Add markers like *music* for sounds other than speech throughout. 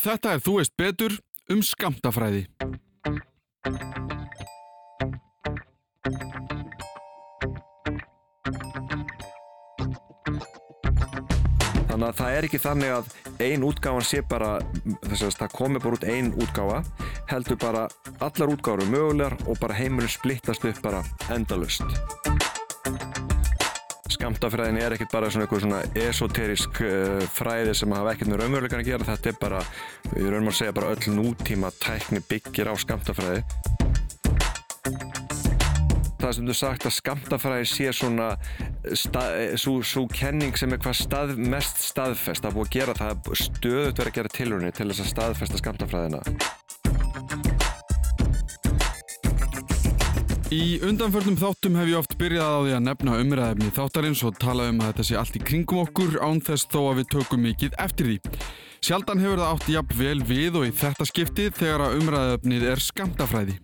Þetta er Þú veist betur um skamtafræði. Þannig að það er ekki þannig að ein útgáfan sé bara, þess að það komi bara út ein útgáfa, heldur bara allar útgáfur mögulegar og bara heimurinn splittast upp bara endalust. Skamtafræðin er ekkert bara svona eitthvað svona esoterisk uh, fræði sem hafa ekkert með raunveruleikan að gera, þetta er bara, við raunum að segja bara öll nútíma tækni byggir á skamtafræði það sem þú sagt að skamtafræði sé svona svo kenning sem er hvað stað, mest staðfest. Að búið að gera það stöðut verið að gera tilhörni til þess að staðfesta skamtafræðina Í undanförnum þáttum hef ég oft byrjað á því að nefna umræðefni þáttarins og tala um að þetta sé allt í kringum okkur án þess þó að við tökum mikið eftir því. Sjaldan hefur það átt jafn vel við og í þetta skiptið þegar að umræðefnið er skamtafræði.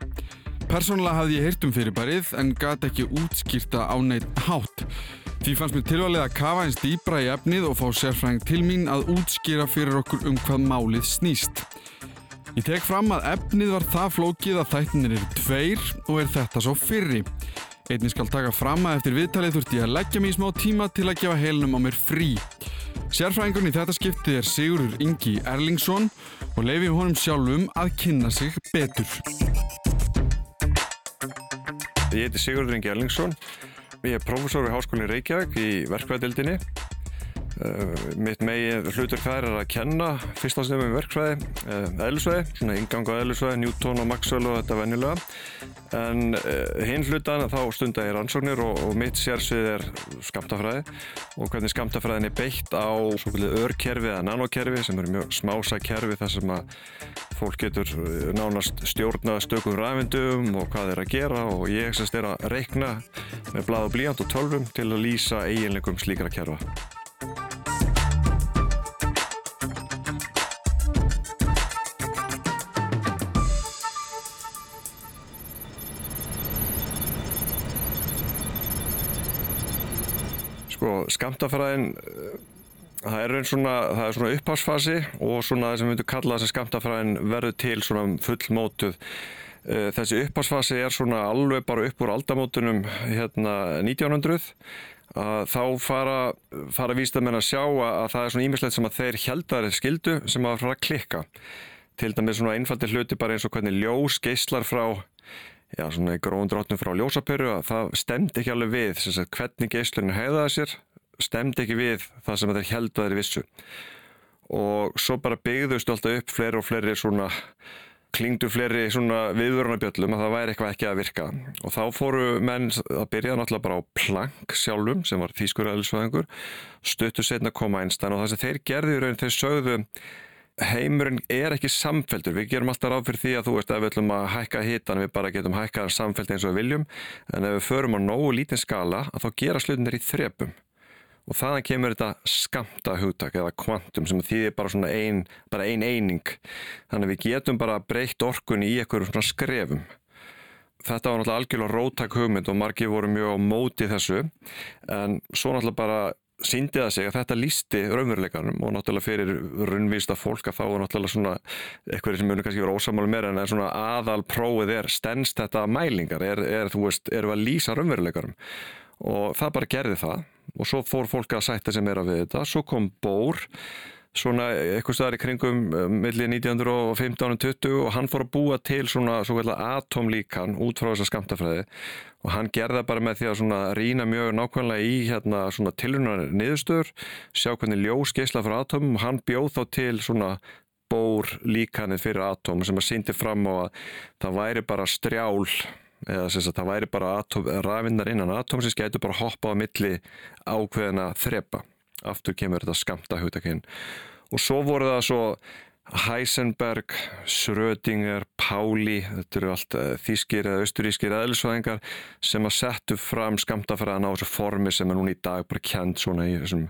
Personlega hafði ég heyrt um fyrirbærið en gæti ekki útskýrta á neitt hátt. Því fannst mér tilvalið að kafa eins dýbra í efnið og fá sérfræðing til mín að útskýra fyrir okkur um hvað málið snýst. Ég tek fram að efnið var það flókið að þættinir eru tveir og er þetta svo fyrri. Einnig skal taka fram að eftir viðtalið þurfti ég að leggja mér í smá tíma til að gefa heilunum á mér frí. Sérfræðingun í þetta skiptið er Sigurður Ingi Erlingsson og leifið honum sjálfum að kynna sig betur. Ég heiti Sigurður Ingi Erlingsson. Ég er prófessor við Háskólinni Reykjavík í verkvæðildinni. Uh, mitt megin hlutur þær er að kenna fyrstafsnefnum verkfræði, uh, eðlusvæði, svona ingang á eðlusvæði, Newton og Maxwell og þetta venjulega. En uh, hinn hlutan þá stundar ég rannsóknir og, og mitt sérsvið er skamtafræði og hvernig skamtafræðin er beitt á örkerfi eða nanokerfi sem eru mjög smása kerfi þar sem að fólk getur nánast stjórnað stökum rafindum og hvað þeir að gera og ég semst er að reikna með blad og blíjant og tölvum til að lýsa eiginleikum slíkra kerfa. Sko, skamtafræðin, það er svona, það er svona upphásfasi og svona það sem við myndum kalla þess að skamtafræðin verður til svona fullmótuð. Þessi upphásfasi er svona alveg bara upp úr aldamótunum hérna 1900 að þá fara, fara vísdamenn að sjá að það er svona ímislegt sem að þeir heldari skildu sem að fara að klikka. Til dæmis svona einfaldi hluti bara eins og hvernig ljós geyslar frá já, svona í gróðum drótnum frá ljósapöru að það stemdi ekki alveg við sagt, hvernig geyslunni heiðaði sér stemdi ekki við það sem þeir held að þeir vissu. Og svo bara byggðust alltaf upp fleiri og fleiri svona klingdu fleiri svona viðvörunarbjöllum að það væri eitthvað ekki að virka. Og þá fóru menn að byrja náttúrulega bara á Planck sjálfum sem var þýskur aðlisvæðingur stuttu setna koma einstan og það sem þeir gerði í raun þeir sögðu heimurinn er ekki samfeldur, við gerum alltaf ráð fyrir því að þú veist ef við ætlum að hækka hitan við bara getum hækkað samfeld eins og við viljum. En ef við förum á nógu lítinn skala að þá gera slutinir í þrepum. Og þaðan kemur þetta skamta hugtak eða kvantum sem þýðir bara svona ein, bara ein eining. Þannig að við getum bara breytt orkun í einhverjum svona skrefum. Þetta var náttúrulega algjörlega róttak hugmynd og margi voru mjög á móti þessu. En svo náttúrulega bara síndi það sig að þetta lísti raunveruleikanum og náttúrulega fyrir raunvísta fólk að þá er náttúrulega svona eitthvað sem mjög kannski verið ósamáli meira en svona aðal prófið er stennst þetta mælingar, er, er þú veist, við að lýsa raunveruleikanum? Og það bara gerði það og svo fór fólk að sætta sem er að við þetta, svo kom Bór svona eitthvað staðar í kringum millir 1915-20 og hann fór að búa til svona svo atomlíkan út frá þessa skamtafræði og hann gerða bara með því að svona rína mjög nákvæmlega í hérna svona tilunar niðurstöður, sjá hvernig ljós geysla frá atomum og hann bjóð þá til svona bór líkanið fyrir atom sem að syndi fram á að það væri bara strjál eða þess að það væri bara rafinnar innan atom sem skeitur bara hoppa á milli ákveðina þrepa aftur kemur þetta skamta hugtakinn og svo voru það svo Heisenberg, Schrödinger, Pauli, þetta eru allt þýskir eða austurískir eðlisvæðingar sem að settu fram skamtafræðan á þessu formi sem er núna í dag bara kent svona í þessum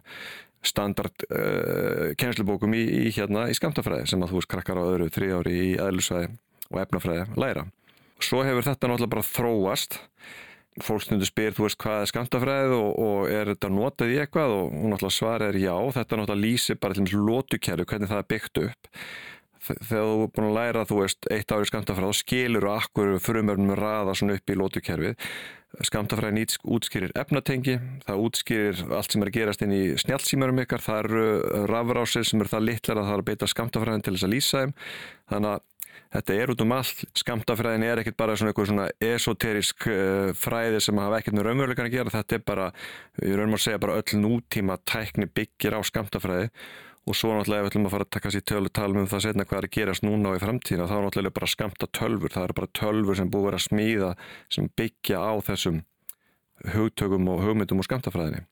standard uh, kennslubókum í, í hérna í skamtafræði sem að þú veist krakkar á öðru þrjí ári í eðlisvæði og efnafræði læra. Svo hefur þetta náttúrulega bara þróast fólk stundur spyr, þú veist, hvað er skamtafræðið og, og er þetta notað í eitthvað? Og hún náttúrulega svarar er já, þetta náttúrulega lýsir bara til lótukerfi, hvernig það er byggt upp. Þegar þú er búin að læra þú veist eitt ári skamtafræð þá skilur og akkur frumörnum raða svona upp í lótukerfið skamtafræðin útskýrir efnatengi það útskýrir allt sem er að gerast inn í snjálfsímarum ykkar, það eru rafrásir sem eru það litlar að það er að beita skamtafræðin til þess að lýsa þeim. Þannig að Þetta er út um allt, skamtafræðin er ekkert bara svona eitthvað svona esoterisk uh, fræði sem hafa ekkert með raunveruleikan að gera, þetta er bara, ég raunum að segja bara öll nútíma tækni byggir á skamtafræði og svo náttúrulega ef við ætlum að fara að taka sér tölu talum um það setna hvað er að gerast núna og í framtíðina þá er náttúrulega bara skamta tölfur, það er bara tölfur sem búið að smíða sem byggja á þessum hugtökum og hugmyndum og skamtafræðinni.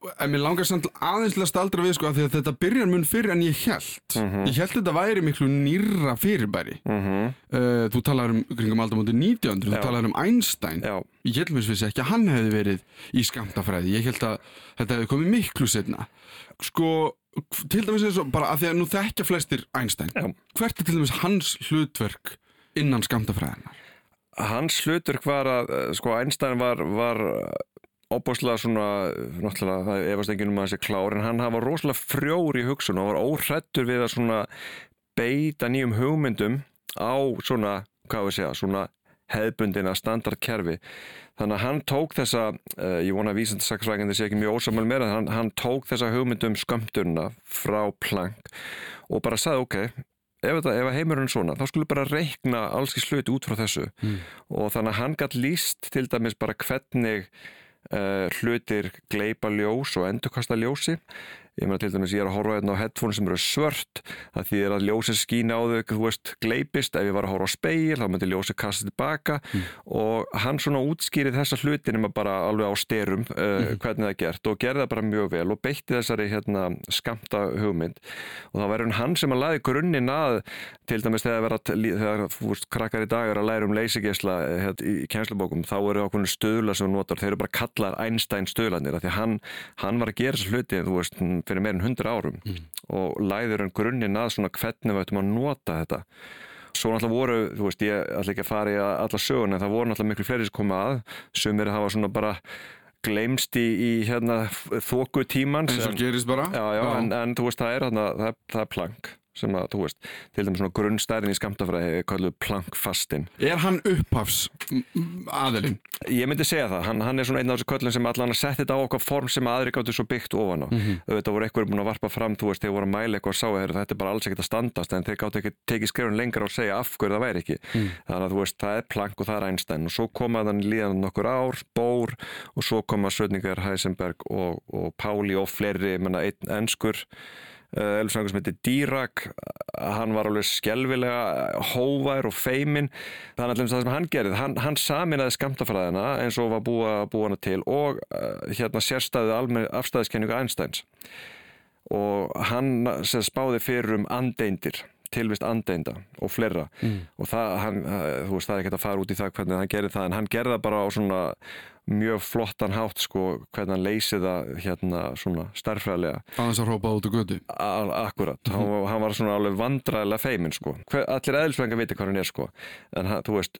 En mér langar samt aðeinslega staldra við sko að, að þetta byrjar mun fyrir en ég held mm -hmm. ég held þetta væri miklu nýra fyrirbæri mm -hmm. uh, þú talar um kringum aldar mútið 1900, Já. þú talar um Einstein Já. ég held mér svolítið ekki að hann hefði verið í skamtafræði, ég held að þetta hefði komið miklu setna sko, til dæmis eins og bara að því að nú þekkja flestir Einstein Já. hvert er til dæmis hans hlutverk innan skamtafræðinar? Hans hlutverk var að, sko Einstein var, var óbúslega svona, náttúrulega það efast enginn um að þessi klár en hann hafa rosalega frjór í hugsun og var óhrættur við að svona beita nýjum hugmyndum á svona, hvað við segja, svona hefðbundina standardkerfi þannig að hann tók þessa uh, ég vona að vísindasaksvægandi sé ekki mjög ósamál meira hann, hann tók þessa hugmyndum skömmturna frá Planck og bara sagði ok ef, ef heimurinn er svona þá skulle bara reikna alls í sluti út frá þessu mm. og þannig að hann gætt líst til dæmis bara hvernig hlutir gleipa ljós og endurkasta ljósi ég meina til dæmis ég er að horfa hérna á headphone sem eru svört. Það þýðir að ljósið skína á þau þú veist gleipist, ef ég var að horfa á speil þá myndi ljósið kasta tilbaka. Mm. og hann svona útskýrið þessa hluti nema bara alveg á styrum uh, mm. hvernig það er gert. Og gerði það bara mjög vel og beitti þessari hérna, skamta hugmynd. Og það var hann sem að laði grunninn að til dæmis þegar, vera, þegar fúst, krakkar í dag er að læra um leysigesla hérna, í kjenslubókum þá eru okkur stöðla sem notar, þeir eru bara kallar Einstein stöðlanir því hann, hann var að gera þessu hluti þú veist fyrir meirinn hundra árum mm. og læður hann grunninn að svona hvernig við ættum að nota þetta svo náttúrulega voru, þú veist, ég ætla ekki að fara í alla sögun en það voru náttúrulega miklu fleiri sem koma að sem er að hafa svona bara gleimst í, í hérna þóku tímans eins og gerist bara já, já, já. En, en þú veist, það er, það, það er plank sem að, þú veist, til dæmis svona grunnstærin í skamtafræði kalluð plankfastin Er hann upphafs aðilinn? Ég myndi segja það, hann, hann er svona einn af þessu köllum sem allan að setja þetta á okkar form sem aðri gáttu svo byggt ofan á mm -hmm. Þetta voru eitthvað búin að varpa fram, þú veist, þeir voru að mæla eitthvað og sá að þetta er bara alls ekkert að standast en þeir gáttu ekki tekið skrifun lengra og segja af hverju það væri ekki mm. Þannig að þú veist, það er plank og það er Einstein og svo komaðan líðan nokkur ár, Bór og svo koma Sötningar, Heisenberg og, og Páli og fleiri, menna, einn ennskur Eh, Elfsvangur sem heitir Dýrak hann var alveg skjálfilega hóvær og feimin þannig að það sem hann gerði, hann, hann saminaði skamtafræðina eins og var búa, búa hana til og uh, hérna sérstæðið afstæðiskenningu Einsteins. Og hann spáði fyrir um andeindir tilvist andeinda og fleira. Mm. og það, hann, þú veist, það er ekkert að fara út í það hvernig hann gerði það, en hann gerði það bara á svona mjög flottan hátt sko hvernig hann leysið það hérna svona starfræðilega Aðeins að hrópa út úr götu. Akkurat, mm -hmm. hann, hann var svona alveg vandræðilega feimin sko. Hver, Allir eðlisfræðingar viti hvað hann er sko. En hann, þú veist,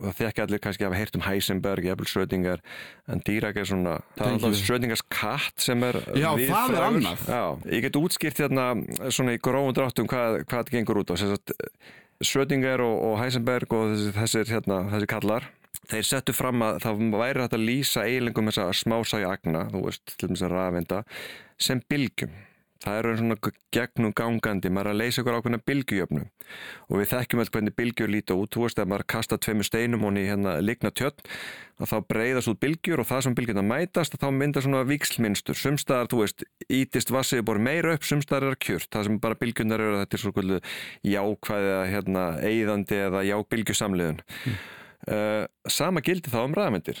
það þekki allir kannski að hafa heyrt um Heisenberg, Jæfnvel Schrödinger en Dirac er svona, það er alltaf Schrödingers katt sem er Já, það er annað. Já, ég get útskýrt hérna svona í grófum dráttum hvað, hvað þetta gengur út á. Schrödinger og, og Heisenberg og þessi, þessir, hérna, þessi kallar þeir settu fram að það væri hægt að lýsa eiginlegum þess að smásægi agna, þú veist, til þess að rafenda, sem bylgjum. Það eru svona gegnum gangandi, maður er að leysa ykkur ákveðna bylgjujöfnu og við þekkjum alltaf hvernig bylgjur líta út, þú veist, ef maður kasta tveimu steinum honni hérna ligna tjött, þá breyðast út bylgjur og það sem bylgjurna mætast, þá myndar svona vikslmynstur. Sumstaðar, þú veist, ítist vassið bor meira upp, sumstaðar er kjört, það sem bara bylgjurnar eru, þetta er svona jákvæðið, hérna, eigðandi eða jákbylgjusamliðun. Mm. Uh, sama gildi þá um rafmyndir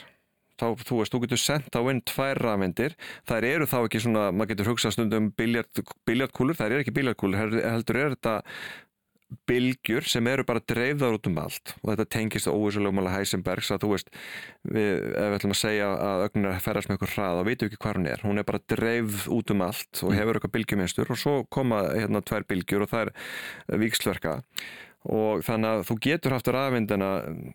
þá, þú veist, þú getur sendt á inn tvær rafmyndir, þær eru þá ekki svona maður getur hugsað stundum biljardkúlur þær eru ekki biljardkúlur, heldur er þetta bylgjur sem eru bara dreifðar út um allt. Og þetta tengist óvísulegum alveg Heisenbergs að þú veist, við, ef við ætlum að segja að ögnin að ferðast með eitthvað hrað veitum við ekki hvað hún er, hún er bara dreifð út um allt og mm. hefur eitthvað bylgjumeinstur og svo koma hérna tvær bylgjur og það er vikslverka og þannig að þú getur haft rafindina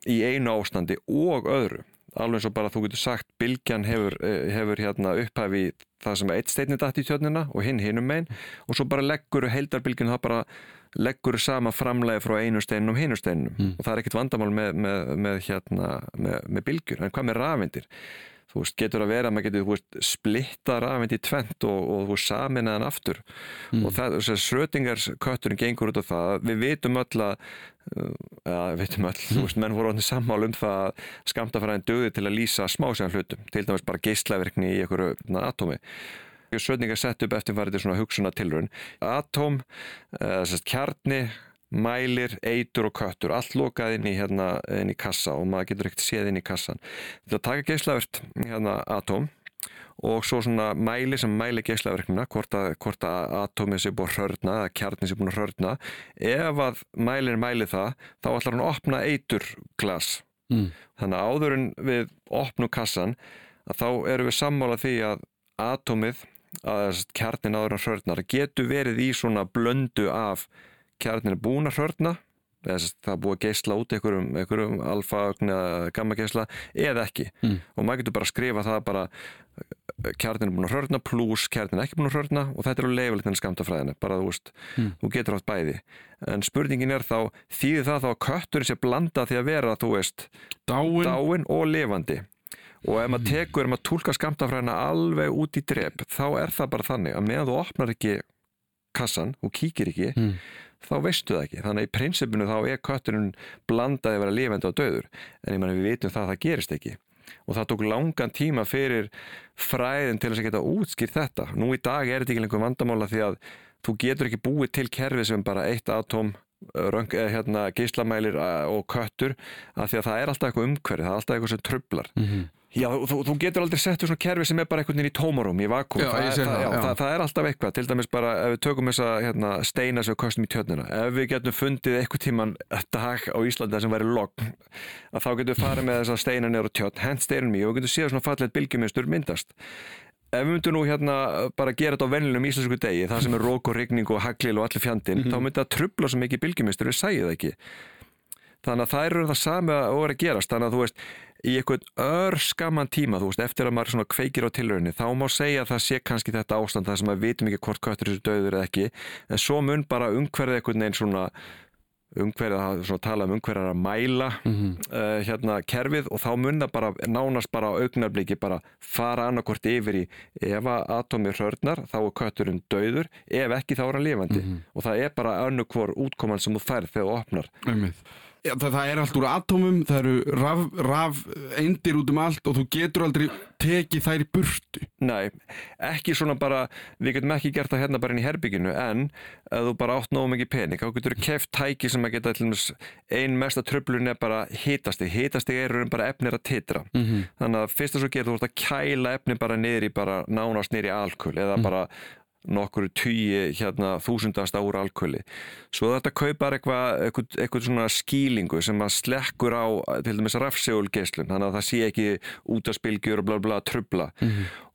í einu ástandi og öðru. Alveg eins og bara þú getur sagt Bilgjan hefur, eh, hefur hérna upphæfi það sem er eitt steinni dætt í tjörnina og hinn hinnum megin. Og svo bara leggur heildarbilginu það bara leggur sama framlega frá einu steinum og hinu steinum. Mm. og það er ekkit vandamál með, með, með, hérna, með, með bylgjur, en hvað með rafeindir þú veist, getur að vera að maður getur þú veist, splitta rafeind í tvent og, og þú veist, saminna hann aftur. Mm. og það, þess að Schrödingers kötturinn gengur út á það, að við vitum öll að uh, við vitum öll, þú veist, menn voru orðin sammál um það að skamtafræðin döði til að lýsa smásján hlutum, til dæmis bara geislaverkni í einhverju na, atómi. Schrödinger sett upp eftirfærið svona hugsunar tilraun atóm, uh, þess að kjarni mælir, eitur og köttur allt lokað inn í, hérna, inn í kassa og maður getur ekkert séð inn í kassan. Þetta taka geislavert hérna, atóm og svo svona mæli sem mæli geislaverknina hvort að, að atómið sé búið að hrörna eða kjarnið sé búið að hrörna. Ef að mælin mæli það þá ætlar hann að opna eitur glas Mm. þannig að áður en við opnum kassan að þá erum við sammála því að atómið að kjarnin áður en hrörnar getur verið í svona blöndu af kjarnin er búin að sagt, það er búið að geisla út einhverjum, einhverjum alfa-ögn eða gamma-geisla eða ekki Mm. og maður getur bara að skrifa það bara kjarnin er búin að hrörna pluss kjarnin er ekki búin að hrörna og þetta er á leifilegt en skamtafræðina, bara þú veist Mm. þú getur átt bæði, en spurningin er þá þýðir það þá að kötturinn sé blanda því að vera, þú veist, Dáin, dáin og lifandi og ef maður tekur, ef maður tólkar skamtafræðina alveg út í drep, þá er það bara þannig að meðan þú opnar ekki kassan og kíkir ekki, Mm. Þá veistu það ekki. Þannig að í prinsipinu þá er kötturinn blandaði að vera lifandi og döður. En ég manni við vitum það að það gerist ekki. Og það tók langan tíma fyrir fræðin til þess að geta útskýrt þetta. Nú í dag er þetta ekki lengur vandamála því að þú getur ekki búið til kerfi sem bara eitt atóm röng, eh, hérna, gíslamælir og köttur af því að það er alltaf eitthvað umhverfið, það er alltaf eitthvað sem trublar. Mhm. Já, þú, þú getur aldrei sett upp svona kerfi sem er bara einhvern veginn í tómarum, í vakúm Já, það, það, já, það, það er alltaf eitthvað, til dæmis bara ef við tökum þessa hérna, steina sem við kostum í tjörnina. Ef við getum fundið eitthvað tíman dag á Íslanda sem væri logg að þá getum við farið með þessa steina neyru tjörn hent steinum í og við getum séð svona fallegt bylgjumynstur myndast. Ef við myndum nú hérna bara gera þetta á vennilegum íslensku degi það sem er rók og rigning og haglil og allir fjandinn þá myndi það trubla svo mikið bylgjumynstur við sæði það ekki. Þannig að það eru það sami og er að gerast. Þannig að þú veist í einhvern ör skamman tíma þú veist, eftir að maður svona kveikir á tilrauninni þá má segja að það sé kannski þetta ástand það sem að við vitum ekki hvort köttur þessu döður eða ekki en svo mun bara umhverfið einhvern veginn svona umhverfið að svona tala um umhverfið að mæla Mhm. uh, hérna kerfið og þá mun það bara nánast bara á augnarbliki bara fara annarkvort yfir í ef að atómið hrörnar þá er kötturinn döður ef ekki þá er hann lifandi Mhm. og það er bara önnukvor útkoman sem þú færð þegar þú opnar Einmitt. Já, það, það er allt úr atómum, það eru raf, raf eindir út um allt og þú getur aldrei tekið þær í burtu. Nei, ekki svona bara, við getum ekki gert það hérna bara inn í herbygginu en ef þú bara átt nógu mikið pening, þá getur þú keft tæki sem að geta til dæmis ein mesta tröflun er bara hitastig, hitastig er bara efnir að titra. Mhm. Þannig að fyrst að svo gerir þú að kæla efni bara niður í bara nánast niður í alkul eða bara nokkur tugi hérna þúsundast úr alkuli. Svo þetta kaupar eitthvað, eitthvað, eitthvað svona skýlingu sem að slekkur á til dæmis rafsegulgeislun, þannig að það sé ekki út af spilgjur og bla bla trubla.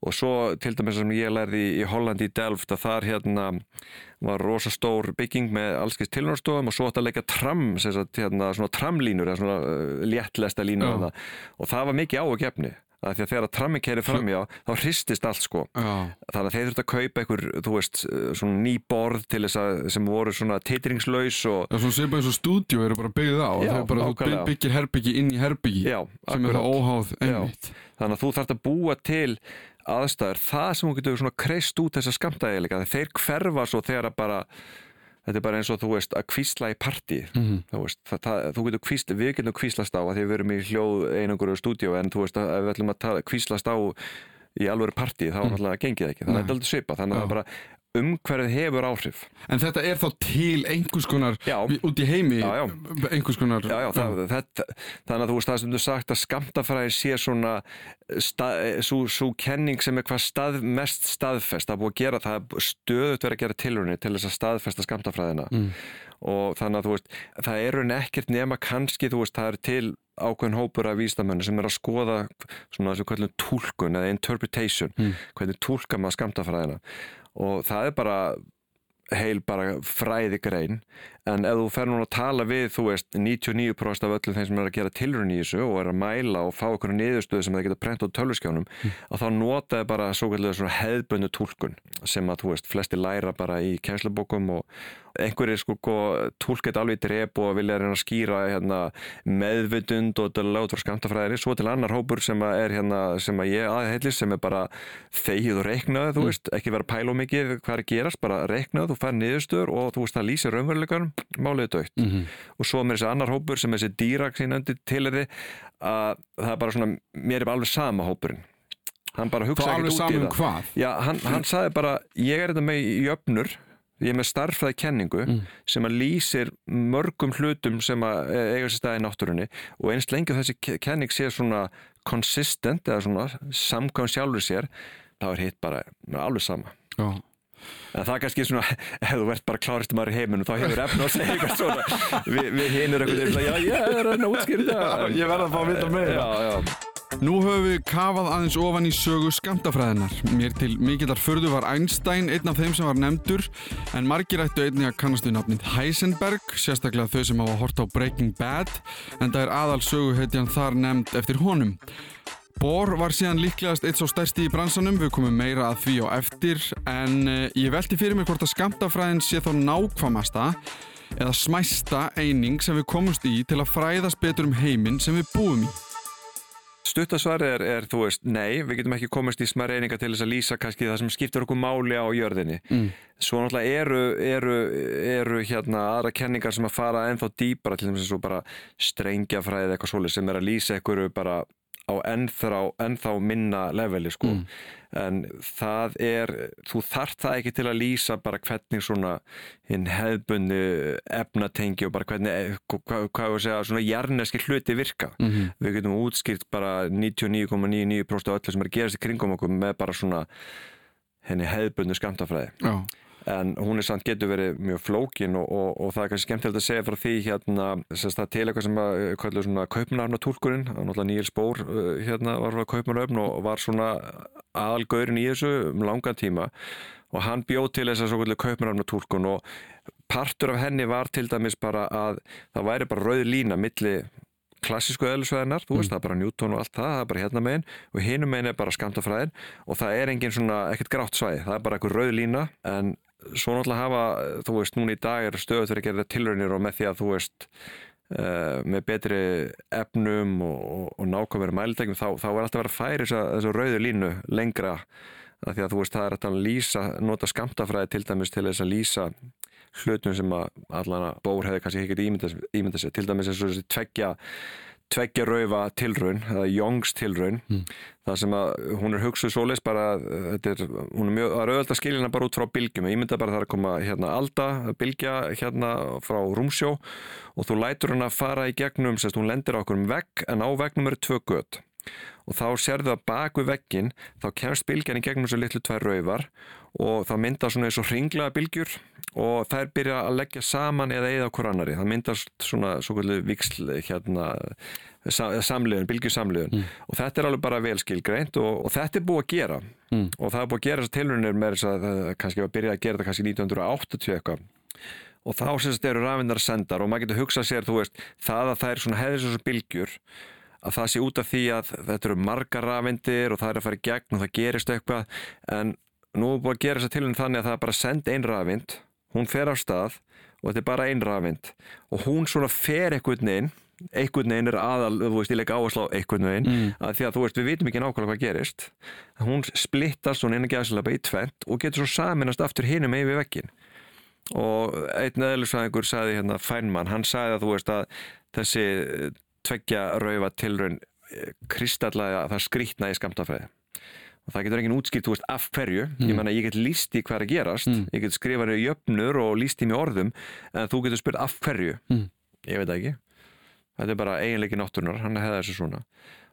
Og svo til dæmis sem ég lærði í, í Hollandi í Delft að þar hérna var rosa stór bygging með allskist tilnárstofum og svo átt að leika tram, sagt, hérna, svona tramlínur svona uh, léttlesta þarna. og það var mikið áhugjefni. Það því að þegar að trammi keiri framjá þá hristist allt sko Já, þannig að þeir þurftu að kaupa einhver, þú veist, svona ný borð til þess að, sem voru svona titringslaus og, það er svona svipað eins og stúdíu eru bara byggðið á. Já, það er bara, þú nákvæmlega. byggir herbyggi inn í herbyggi já, sem er það akkurat. óháð Já. einmitt. þannig að þú þarft að búa til aðstæður, það sem þú getur svona kreist út þessa skamtaðilega, þeir hverfa svo þegar að bara þetta er bara eins og þú veist að kvísla í partí Mhm. þú veist, það, það, þú getur kvísla við getum kvíslast á að því við erum í hljóð einangur stúdíu en þú veist að við ætlum að kvíslast á í alvöru partí þá mm. náttúrulega gengið ekki, þannig að þetta er aldrei svipa þannig að bara umhverfið hefur áhrif En þetta er þá til einhvers konar Já. út í heimi, Já, já. einhvers konar Já, já, það, þetta, þannig að þú veist það sem þú sagt að skamtafræði sé svona svo, svo kenning sem er hvað stað, mest staðfest, það er búið að gera það stöðut verið að gera tilrunni til þess að staðfesta skamtafræðina Mm. og þannig að þú veist, það eru nekkert nema kannski, þú veist, það er til ákveðin hópur af vísdamennu sem er að skoða svona þessu kvöldum túlkun eða interpretation, Mm. hvernig túlka maður skamtafræðina og það er bara heil bara fræði grein. En ef þú fer núna að tala við þú veist 99% af öllum þeim sem er að gera tilrunni í þessu og er að mæla og fá okkur niðurstöðu sem það geta prent á tölvuskjánum að þá nota þið bara svo svona hefðböndu túlkun sem að þú veist flesti læra bara í kænslubókum og, einhverjir sko tólkett alveg drep og vilja reyna að skýra hérna, meðvutund og þetta látur skamtafræðinni, svo til annar hópur sem að er hérna, sem að ég aðheilist sem er bara þegið og reiknað þú veist, ekki vera pæl og mikið hvað er gerast bara reiknað, þú fær niðurstur og þú veist það lýsir raunverulegan, málið er dögt Mhm. og svo með þessi annar hópur sem þessi dýrak sín undir til er að það er bara svona, mér er alveg sama hópurinn. Hann bara Þá hugsa alveg ekkert út í um það. hvað? Já, hann, hann sagði bara, ég er þetta með í jöfnur, ég er með starffræði kenningu Mm. sem að lýsir mörgum hlutum sem að eiga sér staði í náttúrunni og einst lengi þessi ke- kenning sé svona consistent eða svona samkvæm sjálfur sér, þá er hitt bara alveg sama. Já. En það er kannski svona, *laughs* ef þú verð bara klárist maður í heiminum, þá hefur efna að segja eitthvað svona. Vi, við hinir einhvern veginn, svona, já, ég er að útskýra þetta. Ég verð að fá að vita meira. Já, já. Nú höfum við kafað aðeins ofan í sögu skamtafræðinar. Mér til mikillar förðu var Einstein einn af þeim sem var nefndur en margir ættu einnig að kannast við nafnið Heisenberg, sérstaklega þau sem hafa hort á Breaking Bad en það er aðal söguhetjan þar nefnd eftir honum. Bohr var síðan líklegast eitt svo stærsti í bransanum, við komum meira að því á eftir en uh, ég velti fyrir mér hvort að skamtafræðin sé þá nákvæmasta eða smæsta eining sem við komumst í til að fræðast betur um heiminn sem við búum í. Stuttasvar er, er, þú veist, nei, við getum ekki komist í smæri eininga til þess að lýsa kannski það sem skiptir okkur máli á jörðinni. Mm. Svo náttúrulega eru, eru, eru hérna aðra kenningar sem að fara ennþá dýpara til þess að svo bara strengjafræði eitthvað svolítið sem er að lýsa einhverju bara á ennþá, ennþá minna leveli sko. Mm. En það er, þú þarft það ekki til að lýsa bara hvernig svona hinn hefðbunni efnatengi og bara hvernig, hvað, hvað við segja, svona jarneski hluti virka. Mm við getum útskýrt bara 99,99% af öllu sem er að gerast í kringum okkur með bara svona henni hefðbundu skamtafræði Já. En hún er samt getur verið mjög flókin og, og, og það er kannski skemmtilegt að segja frá því hérna, sérst það til eitthvað sem að kallu svona kaupnarnatúlkurinn, náttúrulega Níels Bór uh, hérna var frá kaupnaröfn og var svona aðalgaurin í þessu um langan tíma. Og hann bjóð til þess að svo kallu kaupnaröfnatúlkun og partur af henni var til dæmis bara að það væri bara rauð lína milli klassísku eðlisvæðinar, þú veist, það er bara Newton og allt það, það er bara hérna megin. Og hinum megin er bara skamtafræðin og það er engin svona, ekkert grátt svæði, það er bara eitthvað rauð lína en svo náttúrulega hafa, þú veist, núna í dag er stöðut verið að gera tilraunir og með því að þú veist uh, með betri efnum og, og, og nákvæmur mælitegjum þá, þá er alltaf verið að færi þessa, þessa rauðu línu lengra. Af því að þú veist, það er að lýsa, nota skamtafræði til dæmis til þess að lýsa hlutum sem að allan að bór hefði kannski ekkert ímyndað ímynda sér, til dæmis eins og þessi tveggja tveggja raufa tilraun eða Youngs tilraun Mm. það sem að hún er hugsuð svoleiðis bara þetta er, hún er mjög, að skilja hana bara út frá bylgjum, ég mynda bara það er að koma hérna alda, bylgja hérna frá rúmsjó og þú lætur hana fara í gegnum, sérst hún lendir á okkur um vegg en á veggnum eru tvö gött og þá sérðu að bak við veggin þá kemst bylgjan í gegnum þessu litlu tvær raufar og það myndar svona eins og hringlaða bylgjur og þær byrja að leggja saman eða eða okkur annari það myndast svona svo kvöldu viksl hérna samliðun, bylgjusamliðun Mm. og þetta er alveg bara velskilgreint og, og þetta er búið að gera Mm. og það er búið að gera þessar tilrunir með þess að það kannski var að byrja að gera þetta kannski 1980 eitthvað og þá sem þetta eru rafindar sendar og maður getur hugsað sér, þú veist, það að það er svona hefðis þessu bylgjur að það sé út af því að þetta eru margar rafindir og það er að fara í gegn og það gerist eitthvað en nú er búið að gera þess að tilhörn þannig að það er bara send ein rafind, hún fer á stað og þetta er bara ein rafind og hún svona fer einhvern veginn einhvern veginn er aðal, þú veist, ég leik áherslu á einhvern veginn, Mm. að því að þú veist, við vitum ekki nákvæmlega hvað gerist. Hún splittast svona innan gæðslega í tvent og getur svo saminast aftur hinum yfir veggin og einn eðlisfæðingur sagði hérna Feynman, hann sagði að þú veist að þessi tveggja raufa tilraun kristallega það skrýtna í skamtafræði og það getur enginn útskýrt, þú veist, af hverju. Ég menna, ég get líst í hvað er að gerast. Mm. ég get skrifað í jöfnur og líst í mig orðum en þú getur spurt af hverju. Mm. ég veit ekki. Þetta er bara eiginleiki náttúrunar, hann hefði þessu svona.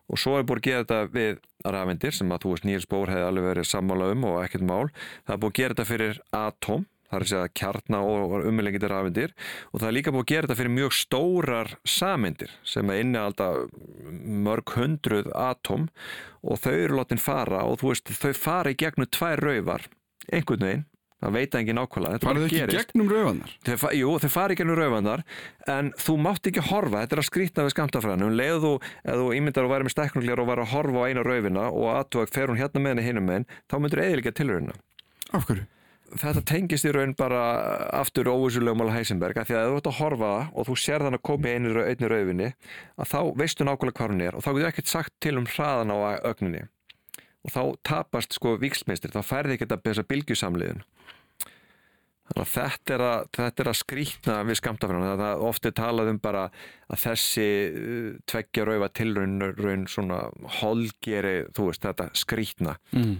Og svo er búið að gera þetta við rafendir sem að þú veist Níels Bór hefði alveg verið sammála um og ekkert mál. Það er búið að gera þetta fyrir atóm það er að kjarna og umlengitir rafendir og það er líka búið að gera þetta fyrir mjög stórar sameindir sem er inni alltaf mörg hundruð atóm. Og þau eru látin fara og þú veist þau fara í gegnum tvær raufar einhvern veginn, það veit engin nákvæmlega. Þetta Farið bara ekki gerist. gegnum rauðanar? Þeir, fa- jú, þeir fara ekki ennur raufandar en þú mátt ekki horfa, þetta er að skrýtna við skamtafræðinu, um leið þú, ef þú ímyndar að væri með steknuglir og væri að horfa á eina raufina og aðtúa fer hún hérna með henni hinum með henn, þá myndur eða Af hverju? Þetta tengist í raun bara aftur óvísulegum alveg Heisenberg að því að ef þú ert að horfa og þú sér þann að koma í einu, einu rauðvinni að þá veistu nákvæmlega hvað hún er og þá getur ekkert sagt til um hraðan á ögninni. Og þá tapast sko vikslmeistir, þá færði ekki þetta þessa bylgjusamliðin. Þannig að þetta er að, þetta er að skrýtna við skamtafræðan, það er ofti talað um bara að þessi uh, tveggja rauða tilraun raun svona holgeri, þú veist, þetta skrýtna. Mm.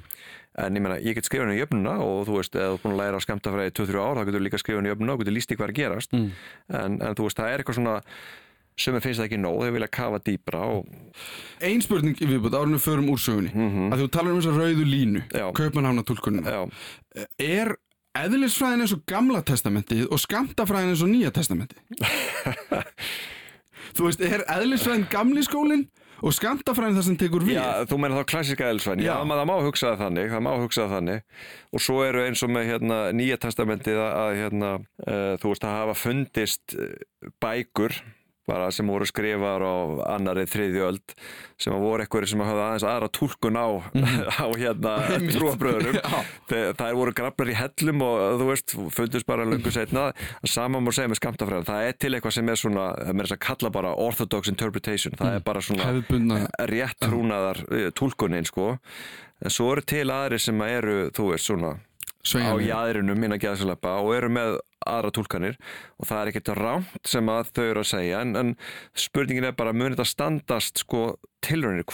En ég meina, ég get skrifað henni í öfnuna og þú veist, eða þú er búin að læra skamtafræði 2-3 ár, þá getur líka skrifað henni í öfnuna og getur líst í hvað er gerast. Mm. en, en þú veist, það er eitthvað svona sem er finnst það ekki nóg, þau vilja kafa dýbra og... Einn spurning í viðbútt árunum förum úr sögunni, mm -hmm. að þú talar um þessa rauðu línu, Kaupmannhána tólkunina er eðlisfræðin eins og gamla testamentið og skamtafræðin eins og nýja testamentið? *laughs* Þú veist, er eðlisfræðin gamli skólinn og skamtafræðin það sem tekur við. Já, þú meina þá klassíska eðlisfræðin, já, það má hugsaða þannig það má hugsaða þannig. Og svo eru eins og með hérna, nýja testamentið að hérna, uh, þú veist, að hafa fundist eh, bækur bara sem voru skrifar á annari þriðjöld sem voru eitthvað sem hafði aðeins aðra tólkun á, mm. *laughs* á hérna *laughs* trúabröðunum það er voru grafnar í hellum og þú veist, fundust bara lungu setna saman mór segja með skamtafræðan það er til eitthvað sem er svona, það er að kalla bara orthodox interpretation, það er mm. bara svona rétt trúnaðar eh, tólkunin sko, en svo eru til aðri sem eru, þú veist, svona á jæðrinum innan geðslepa og eru með aðra tólkanir og það er ekkert rámt sem að þau eru að segja en, en spurningin er bara munið að standast sko tilröðinir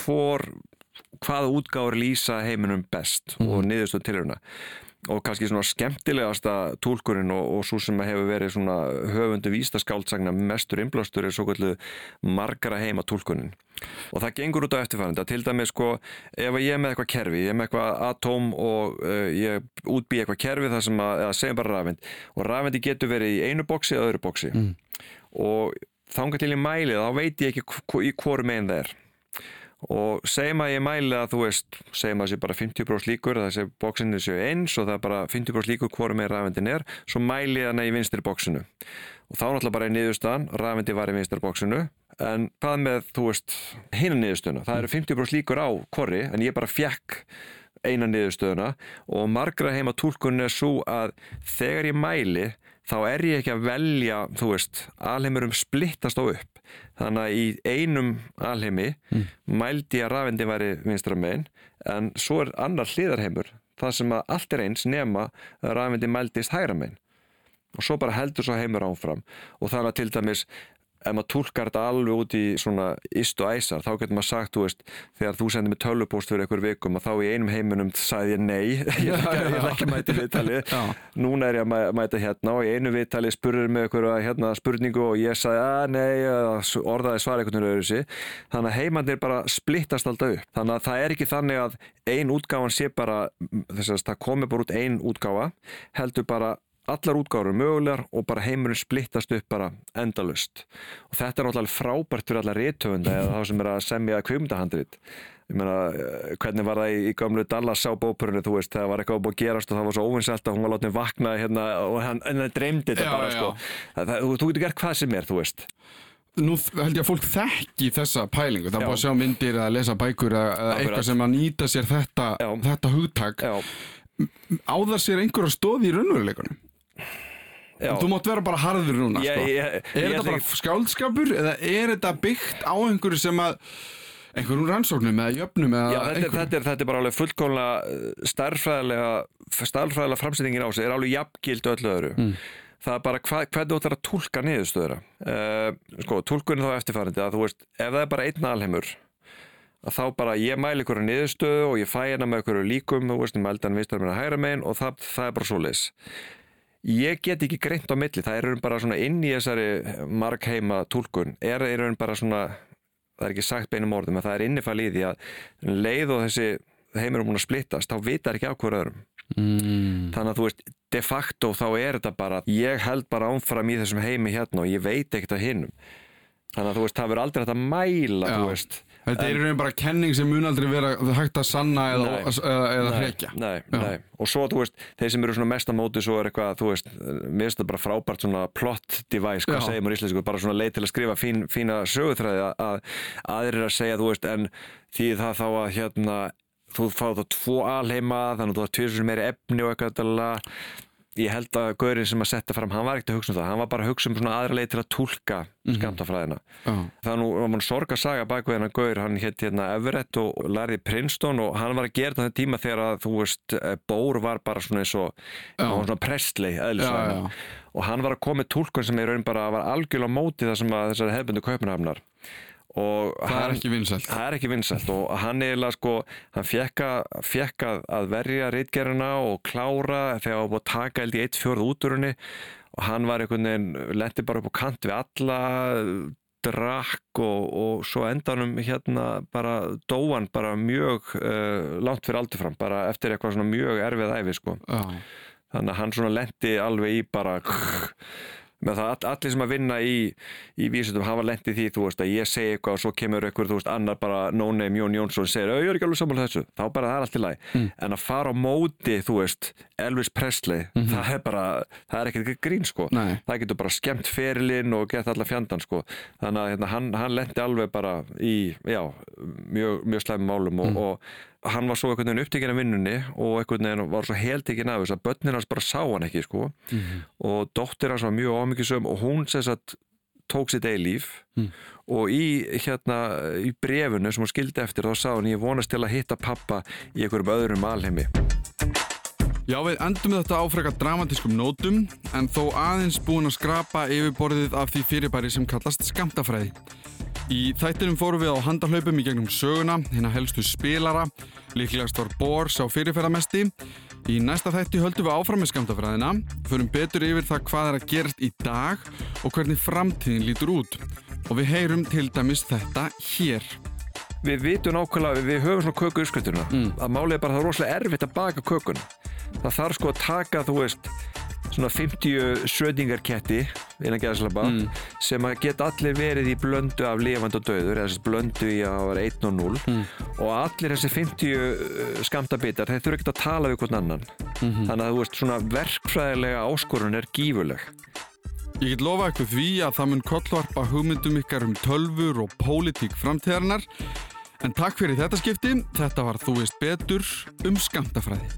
hvaða útgáður lýsa heiminum best mm. og mhm. niðurstöð tilröðina og kannski svona skemmtilegasta tólkurinn og, og svo sem hefur verið svona höfundu vístaskáldsagna mestur inblástur er svo kvöldu margara heima tólkurinn og það gengur út á eftirfæranda til dæmi sko ef ég er með eitthvað kerfi, ég er með eitthvað atóm og uh, ég útbý eitthvað kerfi það sem að, eða segjum bara rafend og rafendi getur verið í einu bóksi eða öðru bóksi mm. og þángar til ég mæli þá veit ég ekki í hvoru meginn það er og segjum að ég mæli að þú veist segjum að það sé bara 50% líkur að þessi bóksinu séu eins og það er bara 50% líkur hvoru meginn rafendin er svo mæli ég þannig í vinstri bóksinu og þá náttúrulega bara í niðurstaðan rafendi var í vinstri bóksinu en hvað með, þú veist, hinn niðurstöðuna? Það eru 50% líkur á korri en ég bara fjekk eina niðurstöðuna. Og margra heima tólkun er svo að þegar ég mæli þá er ég ekki að velja, þú veist alheimurum splittast á upp þannig að í einum alheimi mm. mældi ég að rafendi væri vinstra megin en svo er annar hliðarheimur það sem að allt er eins nema að rafendi mældist hægra megin og svo bara heldur svo heimur áfram og þannig að til dæmis ef maður tólkar þetta alveg út í svona ist og æsar, þá getur maður sagt, þú veist, þegar þú sendið mig tölvupóst fyrir einhver vikum og þá í einum heiminum sagði ég nei, *laughs* ég ætla ekki mæta viðtali, núna er ég að mæta hérna og í einu viðtali spurður mig einhverja hérna, spurningu og ég sagði að nei, orðaði svar einhvern veginn öðru sig, þannig að heimandir bara splittast alltaf upp, þannig að það er ekki þannig að ein útgáfan sé bara, þess að það komi bara út ein útgáfa, heldur bara allar útgáður mögulegar og bara heimurinn splittast upp bara endalust og þetta er náttúrulega frábært fyrir allar réttöfunda eða þá sem er að semja kvimdahandrit ég meina, eh, hvernig var það í, í gamlu Dallas á bópurinu, þú veist, það var eitthvað búið að gerast og það var svo óvinnselt að hún var látið vakna hérna og hann, hann dreymdi þetta já, bara já. sko. það, það, þú getur gert hvað sem er, þú veist. Nú held ég að fólk þekki þessa pælingu, það er bara að sjá myndir eða lesa bækur eða eitthvað sem að nýta sér þetta, þetta hugtak. Áðar sér einhverja stóði í raunveruleikunum Já. Þú mátt vera bara harður núna ég, sko. ég, ég, Er þetta bara ekki... skáldskapur eða er þetta byggt á einhverju sem að einhverjum rannsóknum eða jöfnum eða Já, þetta, þetta, er, þetta er bara alveg fullkónlega uh, starfræðilega starfræðilega framsettingin á sig er alveg jafngild öllu öðru mm. það er bara hva, hvernig þú ætlar að tólka niðurstöðura uh, sko, tólkunni þá eftirfærandi að þú veist, ef það er bara einn alheimur að þá bara ég mæli ykkur á niðurstöðu og ég fæ hérna með ykkur líkum, ég að og það, það er bara svo leis ég get ekki greint á milli, það er bara svona inn í þessari markheima tólkun, er, er bara svona, það er ekki sagt beinum orðum, að það er innifæl í því að leið og þessi heimir um hún að splittast, þá vitar ekki á hverju öðrum. Mm. Þannig að þú veist, de facto þá er þetta bara, ég held bara ánfram í þessum heimi hérna og ég veit ekkert að hinnum. Þannig að þú veist, það verður aldrei hægt að mæla, Já. þú veist. Þetta er einhvern bara kenning sem mun aldrei vera hægt að sanna eða, eða, eða hrekja. Nei, nei, og svo þú veist, þeir sem eru svona mest að móti svo er eitthvað, þú veist, mér finnst þetta bara frábært svona plot device, hvað segir maður í Íslandsku, bara svona leið til að skrifa fín, fína sögutræði að aðrir að segja, þú veist, en því það þá að hérna þú fáið þá tvo alheima þannig að þú var tvisur meiri efni og eitthvað. Ég held að Gaurin sem að setja fram, hann var ekkert að hugsa um það hann var bara að hugsa um svona aðra leið til að túlka skamtafræðina Já. það nú, var mann sorg að saga bak við hennar Gaur, hann hétt hérna Everett og lærði Princeton og hann var að gera þetta tíma þegar að þú veist, eh, Bór var bara svona eins og, var svona eðlislega, já. og hann var að koma með túlkun sem í raun bara var algjörlega á móti það sem að þessari hefbundu kaupinhafnar og Það er hann, ekki vinsælt. það er ekki vinsælt og hann eiginlega sko, hann fekk að, að, verja reitgerina og klára þegar hann var búið að taka held í eitt fjórð út úr henni og hann var einhvern veginn, lendi bara upp á kant við alla drakk og, og svo endanum hérna bara dóan bara mjög uh, langt fyrir aldur fram, bara eftir eitthvað svona mjög erfið æfi sko Já. þannig að hann svona lendi alveg í bara með það all- allir sem að vinna í, í vísundum hafa lendi því, þú veist, að ég segi eitthvað og svo kemur eitthvað, þú veist, annar bara no name Jón Jónsson segir, "Ö, ég er ekki alveg sammála þessu. Þá bara það er allt í lagi, en að fara á móti þú veist, Elvis Presley það er bara, það er ekkert grín sko, Nei. það getur bara skemmt ferilinn og gett alla fjandan sko. Þannig að hérna, hann, hann lendi alveg bara í, já, mjög, mjög slæmum málum og, og hann var svo einhvern veginn upptekinn af vinnunni og einhvern veginn var svo heltekinn af þess að börnin hans bara sá hann ekki sko. Og dóttir hans var mjög ámyggisum og hún sem sagt tók sitt eigi líf. Og í hérna í brefunu sem hún skildi eftir þá sá hann ég vonast til að hitta pappa í einhverjum öðrum alheimi. Já, við endum þetta á frekar dramatískum nótum en þó aðeins búin að skrapa yfirborðið af því fyrirbæri sem kallast skamtafræði. Í þættinum fórum við á handahlaupum í gegnum söguna, hérna helstu spilara, líklegast var Bór sá fyrirferðamesti. Í næsta þætti höldum við áfram með skamtafræðina, förum betur yfir það hvað er að gerast í dag og hvernig framtíðin lítur út. Og við heyrum til dæmis þetta hér. Við vitum nákvæmlega, við höfum svona köku uppskrifturna að málið er bara það er rosalega erfitt að baka kökuna það þarf sko að taka, þú veist svona 50 södingarketti innan geðslapa sem að geta allir verið í blöndu af lifandi og döður eða blöndu í að vera 1 og 0 og allir þessi 50 skamtabitar, þeir þurfa ekki að tala við hvern annan þannig að þú veist svona verkfræðilega áskorun er gífurleg Ég get lofa ykkur því að það mun kollvarpa hugmyndum ykkar um tölfur og pólitík framtíðarinnar. En takk fyrir þetta skipti. Þetta var Þú veist betur um skamtafræði.